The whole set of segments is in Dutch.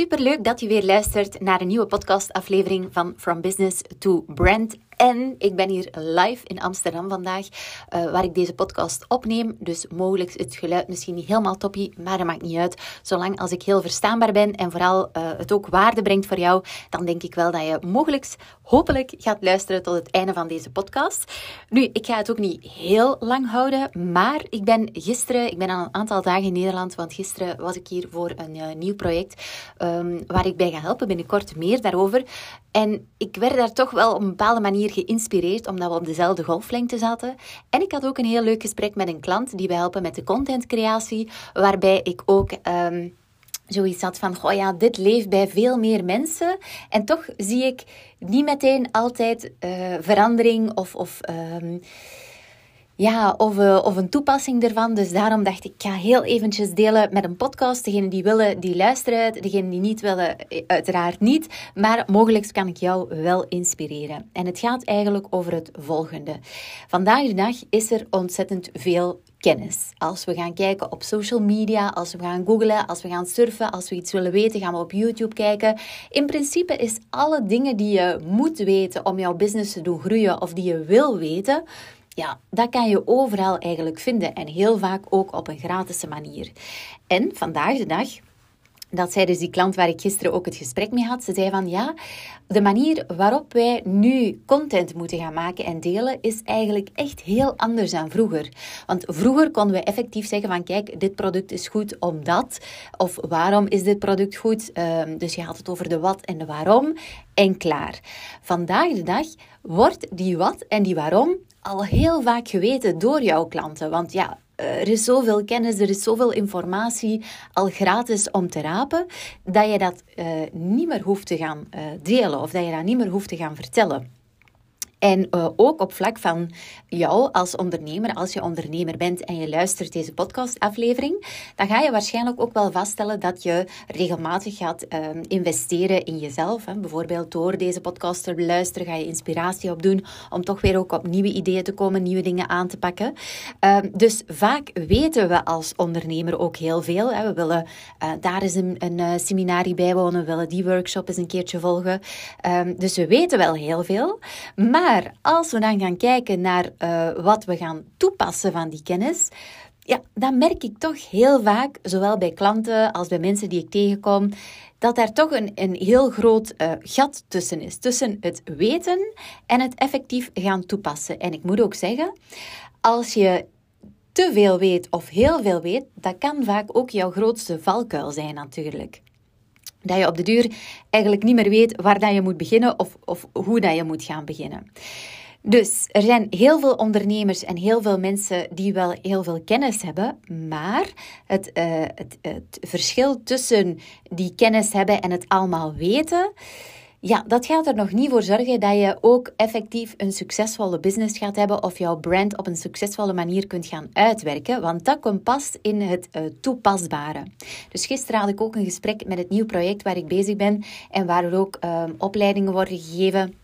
Superleuk dat je weer luistert naar een nieuwe podcastaflevering van From Business to Brand. En ik ben hier live in Amsterdam vandaag, uh, waar ik deze podcast opneem. Dus mogelijk het geluid misschien niet helemaal toppie, maar dat maakt niet uit. Zolang als ik heel verstaanbaar ben en vooral uh, het ook waarde brengt voor jou, dan denk ik wel dat je mogelijk, hopelijk, gaat luisteren tot het einde van deze podcast. Nu, ik ga het ook niet heel lang houden, maar ik ben gisteren, ik ben al een aantal dagen in Nederland, want gisteren was ik hier voor een uh, nieuw project um, waar ik bij ga helpen. Binnenkort meer daarover. En ik werd daar toch wel op een bepaalde manier geïnspireerd, omdat we op dezelfde golflengte zaten. En ik had ook een heel leuk gesprek met een klant die we helpen met de contentcreatie, waarbij ik ook. Um, zoiets had van, goh ja, dit leeft bij veel meer mensen. En toch zie ik niet meteen altijd uh, verandering of, of um, ja, of, uh, of een toepassing ervan. Dus daarom dacht ik, ik ga heel eventjes delen met een podcast. Degenen die willen, die luisteren. Degenen die niet willen, eh, uiteraard niet. Maar mogelijk kan ik jou wel inspireren. En het gaat eigenlijk over het volgende. Vandaag de dag is er ontzettend veel kennis. Als we gaan kijken op social media, als we gaan googlen, als we gaan surfen, als we iets willen weten, gaan we op YouTube kijken. In principe is alle dingen die je moet weten om jouw business te doen groeien of die je wil weten, ja, dat kan je overal eigenlijk vinden en heel vaak ook op een gratis manier. En vandaag de dag dat zei dus die klant waar ik gisteren ook het gesprek mee had. Ze zei van ja, de manier waarop wij nu content moeten gaan maken en delen is eigenlijk echt heel anders dan vroeger. Want vroeger konden we effectief zeggen van kijk, dit product is goed omdat. Of waarom is dit product goed? Um, dus je had het over de wat en de waarom en klaar. Vandaag de dag wordt die wat en die waarom al heel vaak geweten door jouw klanten. Want ja, er is zoveel kennis, er is zoveel informatie al gratis om te rapen, dat je dat uh, niet meer hoeft te gaan uh, delen of dat je dat niet meer hoeft te gaan vertellen. En uh, ook op vlak van jou als ondernemer, als je ondernemer bent en je luistert deze podcastaflevering, dan ga je waarschijnlijk ook wel vaststellen dat je regelmatig gaat uh, investeren in jezelf. Hè. Bijvoorbeeld door deze podcast te luisteren, ga je inspiratie opdoen om toch weer ook op nieuwe ideeën te komen, nieuwe dingen aan te pakken. Uh, dus vaak weten we als ondernemer ook heel veel. Hè. We willen uh, daar eens een, een seminarie bijwonen, we willen die workshop eens een keertje volgen. Ehm, dus we weten wel heel veel, maar maar als we dan gaan kijken naar uh, wat we gaan toepassen van die kennis, ja, dan merk ik toch heel vaak, zowel bij klanten als bij mensen die ik tegenkom, dat daar toch een, een heel groot uh, gat tussen is. Tussen het weten en het effectief gaan toepassen. En ik moet ook zeggen, als je te veel weet of heel veel weet, dat kan vaak ook jouw grootste valkuil zijn natuurlijk dat je op de duur eigenlijk niet meer weet waar dat je moet beginnen of, of hoe dat je moet gaan beginnen. Dus er zijn heel veel ondernemers en heel veel mensen die wel heel veel kennis hebben, maar het, uh, het, het verschil tussen die kennis hebben en het allemaal weten, ja, dat gaat er nog niet voor zorgen dat je ook effectief een succesvolle business gaat hebben of jouw brand op een succesvolle manier kunt gaan uitwerken, want dat komt pas in het uh, toepasbare. Dus gisteren had ik ook een gesprek met het nieuw project waar ik bezig ben en waar er ook uh, opleidingen worden gegeven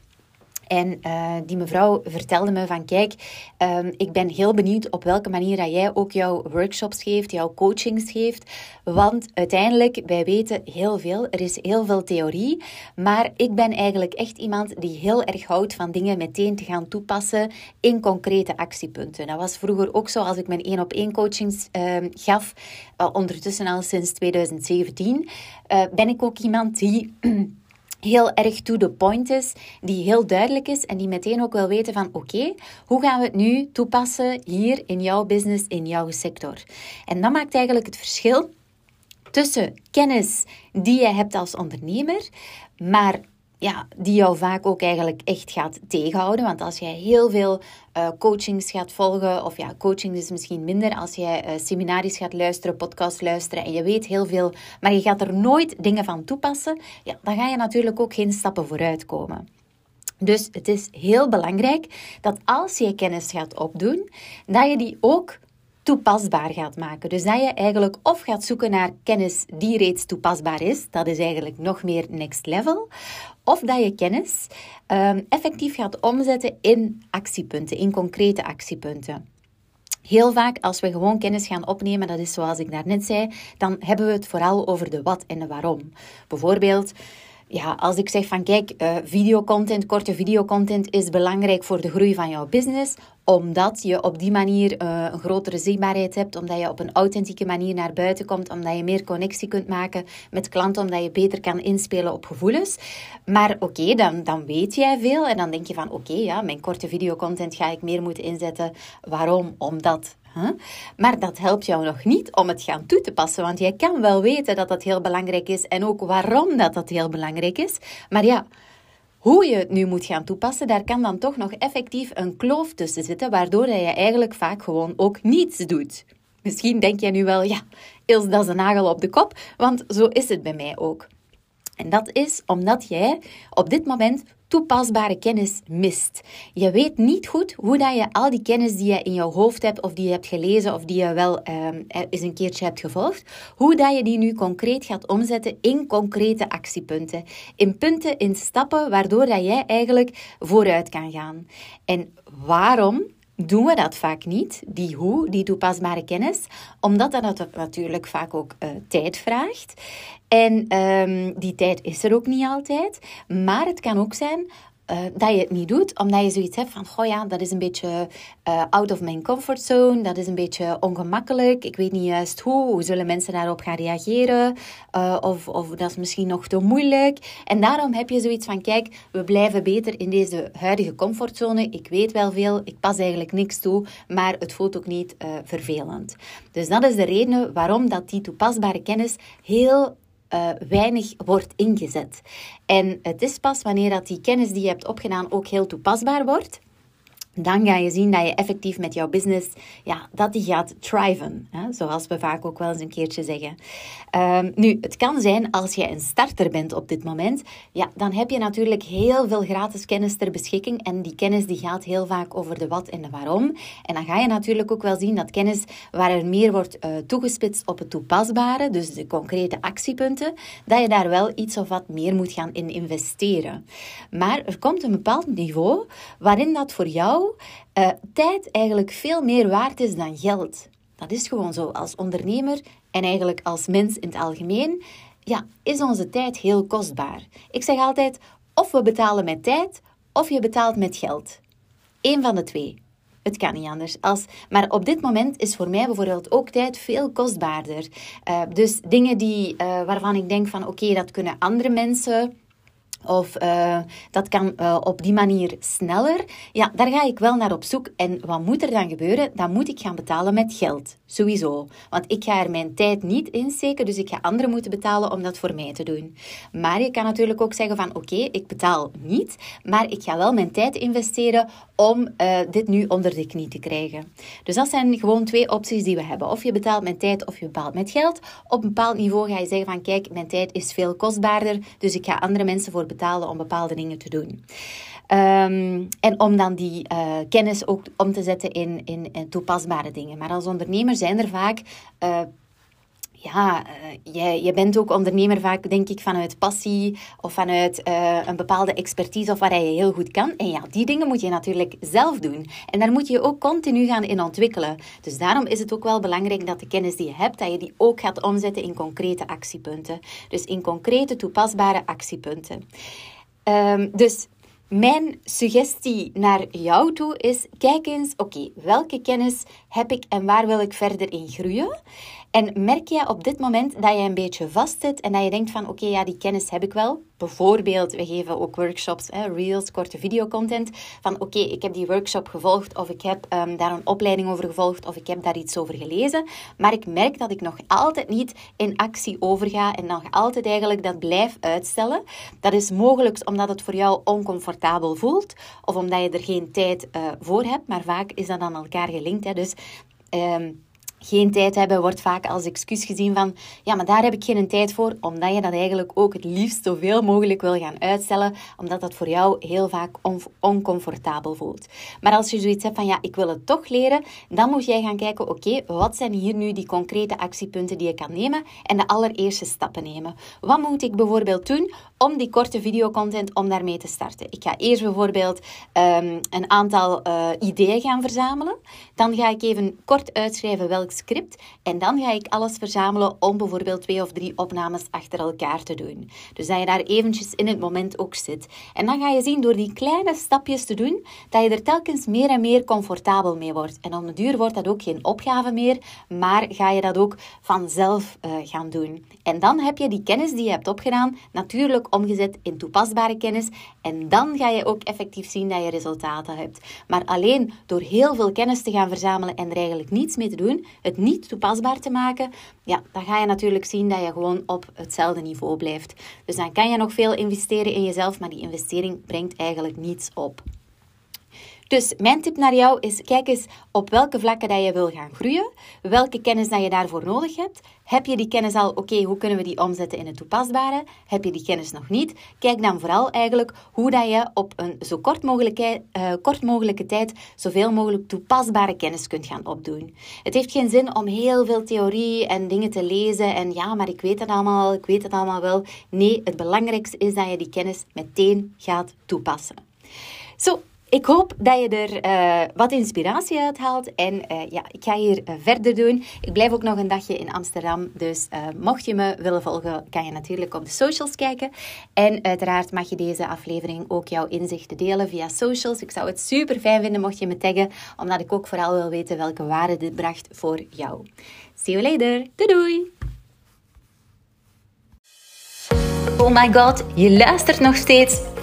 en uh, die mevrouw vertelde me van kijk, um, ik ben heel benieuwd op welke manier dat jij ook jouw workshops geeft, jouw coachings geeft. Want uiteindelijk, wij weten heel veel, er is heel veel theorie. Maar ik ben eigenlijk echt iemand die heel erg houdt van dingen meteen te gaan toepassen in concrete actiepunten. Dat was vroeger ook zo als ik mijn één op één coachings uh, gaf, uh, ondertussen al sinds 2017, eh, ben ik ook iemand die heel erg to the point is, die heel duidelijk is en die meteen ook wil weten van oké, hoe gaan we het nu toepassen hier in jouw business, in jouw sector. En dat maakt eigenlijk het verschil tussen kennis die je hebt als ondernemer, maar ja, die jou vaak ook eigenlijk echt gaat tegenhouden. Want als jij heel veel uh, coachings gaat volgen, of ja, coaching is misschien minder, als jij uh, gaat luisteren, podcasts luisteren en je weet heel veel, maar je gaat er nooit dingen van toepassen, ja, dan ga je natuurlijk ook geen stappen vooruit komen. Dus het is heel belangrijk dat als je kennis gaat opdoen, dat je die ook toepasbaar gaat maken. Dus dat je eigenlijk of gaat zoeken naar kennis die reeds toepasbaar is, dat is eigenlijk nog meer next level, of dat je kennis um, effectief gaat omzetten in actiepunten, in concrete actiepunten. Heel vaak als we gewoon kennis gaan opnemen, dat is zoals ik daarnet zei, dan hebben we het vooral over de wat en de waarom. Bijvoorbeeld, ja, als ik zeg van kijk, uh, videocontent, korte videocontent is belangrijk voor de groei van jouw business, omdat je op die manier uh, een grotere zichtbaarheid hebt, omdat je op een authentieke manier naar buiten komt, omdat je meer connectie kunt maken met klanten, omdat je beter kan inspelen op gevoelens. Maar oké, dan, dan weet jij veel en dan denk je van oké, ja, mijn korte videocontent ga ik meer moeten inzetten. Waarom? Omdat maar dat helpt jou nog niet om het gaan toe te passen, want jij kan wel weten dat dat heel belangrijk is en ook waarom dat dat heel belangrijk is. Maar ja, hoe je het nu moet gaan toepassen, daar kan dan toch nog effectief een kloof tussen zitten, waardoor je eigenlijk vaak gewoon ook niets doet. Misschien denk jij nu wel, ja, Ils, dat is een nagel op de kop, want zo is het bij mij ook. En dat is omdat jij op dit moment toepasbare kennis mist. Je weet niet goed hoe dat je al die kennis die je in jouw hoofd hebt, of die je hebt gelezen, of die je wel um, eens een keertje hebt gevolgd, hoe dat je die nu concreet gaat omzetten in concrete actiepunten. In punten, in stappen, waardoor dat jij eigenlijk vooruit kan gaan. En waarom doen we dat vaak niet, die hoe, die toepasbare kennis, omdat dat natuurlijk vaak ook uh, tijd vraagt. En um, die tijd is er ook niet altijd, maar het kan ook zijn uh, dat je het niet doet, omdat je zoiets hebt van, goh ja, dat is een beetje uh, out of mijn comfortzone, dat is een beetje ongemakkelijk, ik weet niet juist hoe, hoe zullen mensen daarop gaan reageren, uh, of, of dat is misschien nog te moeilijk. En daarom heb je zoiets van, kijk, we blijven beter in deze huidige comfortzone, ik weet wel veel, ik pas eigenlijk niks toe, maar het voelt ook niet vervelend. Dus dat is de reden waarom dat die toepasbare kennis heel uh, weinig wordt ingezet. En het is pas wanneer dat die kennis die je hebt opgedaan ook heel toepasbaar wordt, dan ga je zien dat je effectief met jouw business, ja, dat die gaat thriven. Hè? Zoals we vaak ook wel eens een keertje zeggen. Um, nu, het kan zijn als je een starter bent op dit moment, ja, dan heb je natuurlijk heel veel gratis kennis ter beschikking. En die kennis die gaat heel vaak over de wat en de waarom. En dan ga je natuurlijk ook wel zien dat kennis waar er meer wordt uh, toegespitst op het toepasbare, dus de concrete actiepunten, dat je daar wel iets of wat meer moet gaan in investeren. Maar er komt een bepaald niveau waarin dat voor jou uh, tijd eigenlijk veel meer waard is dan geld. Dat is gewoon zo. Als ondernemer en eigenlijk als mens in het algemeen, ja, is onze tijd heel kostbaar. Ik zeg altijd, of we betalen met tijd, of je betaalt met geld. Eén van de twee. Het kan niet anders. Als, maar op dit moment is voor mij bijvoorbeeld ook tijd veel kostbaarder. Uh, dus dingen die, uh, waarvan ik denk van oké, dat kunnen andere mensen of uh, dat kan uh, op die manier sneller. Ja, daar ga ik wel naar op zoek. En wat moet er dan gebeuren? Dan moet ik gaan betalen met geld. Sowieso. Want ik ga er mijn tijd niet in steken, dus ik ga anderen moeten betalen om dat voor mij te doen. Maar je kan natuurlijk ook zeggen van oké, ik betaal niet, maar ik ga wel mijn tijd investeren om uh, dit nu onder de knie te krijgen. Dus dat zijn gewoon twee opties die we hebben. Of je betaalt met tijd of je betaalt met geld. Op een bepaald niveau ga je zeggen van kijk, mijn tijd is veel kostbaarder, dus ik ga andere mensen voor betalen om bepaalde dingen te doen. Um, en om dan die uh, kennis ook om te zetten in, in, in, toepasbare dingen. Maar als ondernemer zijn er vaak. Uh, ja, uh, je, je bent ook ondernemer vaak, denk ik, vanuit passie of vanuit een bepaalde expertise of waar je heel goed kan. En ja, die dingen moet je natuurlijk zelf doen. En daar moet je ook continu gaan in ontwikkelen. Dus daarom is het ook wel belangrijk dat de kennis die je hebt, dat je die ook gaat omzetten in concrete actiepunten. Dus in concrete toepasbare actiepunten. Um, dus mijn suggestie naar jou toe is: kijk eens, oké, welke kennis heb ik en waar wil ik verder in groeien? En merk je op dit moment dat je een beetje vastzit en dat je denkt van oké, ja, die kennis heb ik wel. Bijvoorbeeld, we geven ook workshops, hè, reels, korte videocontent. Van oké, ik heb die workshop gevolgd of ik heb um, daar een opleiding over gevolgd of ik heb daar iets over gelezen. Maar ik merk dat ik nog altijd niet in actie overga en nog altijd eigenlijk dat blijf uitstellen. Dat is mogelijk omdat het voor jou oncomfortabel voelt of omdat je er geen tijd uh, voor hebt. Maar vaak is dat aan elkaar gelinkt. Hè. Dus... Um, geen tijd hebben wordt vaak als excuus gezien van ja, maar daar heb ik geen tijd voor, omdat je dat eigenlijk ook het liefst zoveel mogelijk wil gaan uitstellen, omdat dat voor jou heel vaak oncomfortabel voelt. Maar als je zoiets hebt van ja, ik wil het toch leren, dan moet jij gaan kijken, oké, wat zijn hier nu die concrete actiepunten die je kan nemen en de allereerste stappen nemen. Wat moet ik bijvoorbeeld doen om die korte videocontent, om daarmee te starten? Ik ga eerst bijvoorbeeld um, een aantal uh, ideeën gaan verzamelen. Dan ga ik even kort uitschrijven script. En dan ga ik alles verzamelen om bijvoorbeeld twee of drie opnames achter elkaar te doen. Dus dat je daar eventjes in het moment ook zit. En dan ga je zien door die kleine stapjes te doen, dat je er telkens meer en meer comfortabel mee wordt. En om de duur wordt dat ook geen opgave meer, maar ga je dat ook vanzelf uh, gaan doen. En dan heb je die kennis die je hebt opgedaan natuurlijk omgezet in toepasbare kennis. En dan ga je ook effectief zien dat je resultaten hebt. Maar alleen door heel veel kennis te gaan verzamelen en er eigenlijk niets mee te doen, het niet toepasbaar te maken, ja, dan ga je natuurlijk zien dat je gewoon op hetzelfde niveau blijft. Dus dan kan je nog veel investeren in jezelf, maar die investering brengt eigenlijk niets op. Dus mijn tip naar jou is: kijk eens op welke vlakken dat je wil gaan groeien, welke kennis dat je daarvoor nodig hebt. Heb je die kennis al? Oké, hoe kunnen we die omzetten in het toepasbare? Heb je die kennis nog niet? Kijk dan vooral eigenlijk hoe dat je op een zo kort mogelijke, uh, kort mogelijke tijd zoveel mogelijk toepasbare kennis kunt gaan opdoen. Het heeft geen zin om heel veel theorie en dingen te lezen en ja, maar ik weet het allemaal, ik weet het allemaal wel. Nee, het belangrijkste is dat je die kennis meteen gaat toepassen. Zo, ik hoop dat je er uh, wat inspiratie uit haalt. En uh, ja, ik ga hier uh, verder doen. Ik blijf ook nog een dagje in Amsterdam. Dus mocht je me willen volgen, kan je natuurlijk op de socials kijken. En uiteraard mag je deze aflevering ook jouw inzichten delen via socials. Ik zou het super fijn vinden mocht je me taggen, omdat ik ook vooral wil weten welke waarde dit bracht voor jou. See you later. Doei doei! Oh my god, je luistert nog steeds